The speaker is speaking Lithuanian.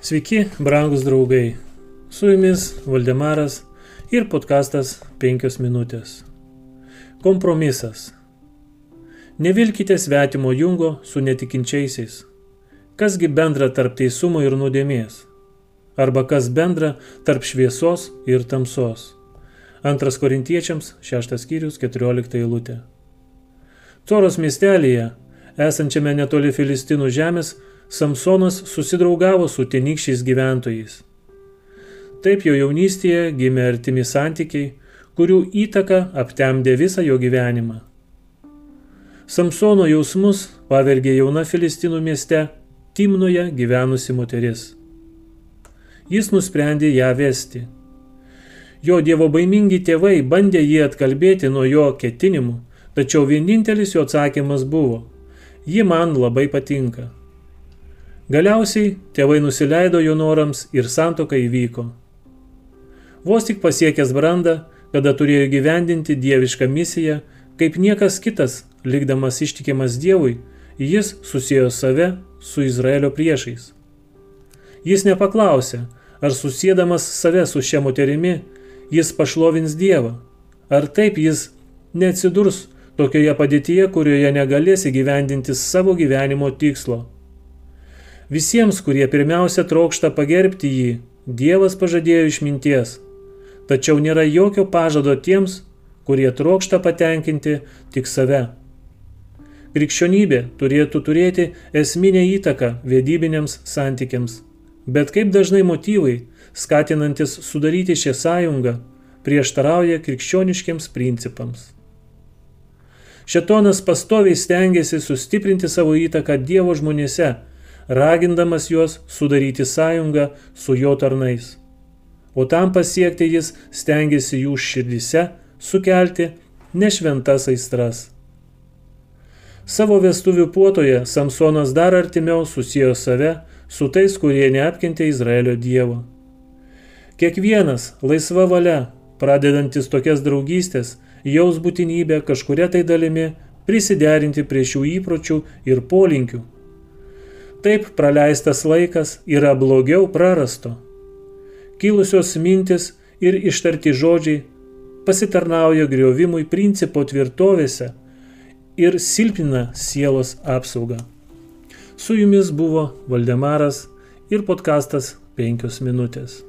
Sveiki, brangus draugai. Su jumis Valdemaras ir podkastas 5 minutės. Kompromisas. Nevilkite svetimo jungo su netikinčiaisiais. Kasgi bendra tarp teisumo ir nuodėmės? Arba kas bendra tarp šviesos ir tamsos? Antras korintiečiams, šeštas skyrius, keturiolikta eilutė. Toros miestelėje, esančiame netoli Filistinų žemės, Samsonas susidraugavo su tenykščiais gyventojais. Taip jo jaunystėje gimė artimi santykiai, kurių įtaka aptemdė visą jo gyvenimą. Samsono jausmus pavergė jauna Filistinų mieste Timnoje gyvenusi moteris. Jis nusprendė ją vesti. Jo dievo baimingi tėvai bandė jį atkalbėti nuo jo ketinimų, tačiau vienintelis jo atsakymas buvo – ji man labai patinka. Galiausiai tėvai nusileido jo norams ir santoka įvyko. Vos tik pasiekęs brandą, kada turėjo gyvendinti dievišką misiją, kaip niekas kitas, likdamas ištikimas Dievui, jis susijęjo save su Izraelio priešais. Jis nepaklausė, ar susėdamas save su šia moterimi, jis pašlovins Dievą, ar taip jis neatsidurs tokioje padėtyje, kurioje negalės įgyvendinti savo gyvenimo tikslo Visiems, kurie pirmiausia trokšta pagerbti jį, Dievas pažadėjo išminties, tačiau nėra jokio pažado tiems, kurie trokšta patenkinti tik save. Krikščionybė turėtų turėti esminę įtaką vedybiniams santykiams, bet kaip dažnai motyvai, skatinantis sudaryti šią sąjungą, prieštarauja krikščioniškiams principams. Šetonas pastoviai stengiasi sustiprinti savo įtaką Dievo žmonėse, ragindamas juos sudaryti sąjungą su jo tarnais. O tam pasiekti jis stengiasi jų širdise sukelti nešventas aistras. Savo vestuvių puotoje Samsonas dar artimiau susijo save su tais, kurie neapkentė Izraelio Dievo. Kiekvienas laisva valia, pradedantis tokias draugystės, jaus būtinybę kažkuria tai dalimi prisiderinti prie šių įpročių ir polinkių Taip praleistas laikas yra blogiau prarasto. Kilusios mintis ir ištarti žodžiai pasitarnauja griovimui principo tvirtovėse ir silpnina sielos apsaugą. Su jumis buvo Valdemaras ir podkastas 5 minutės.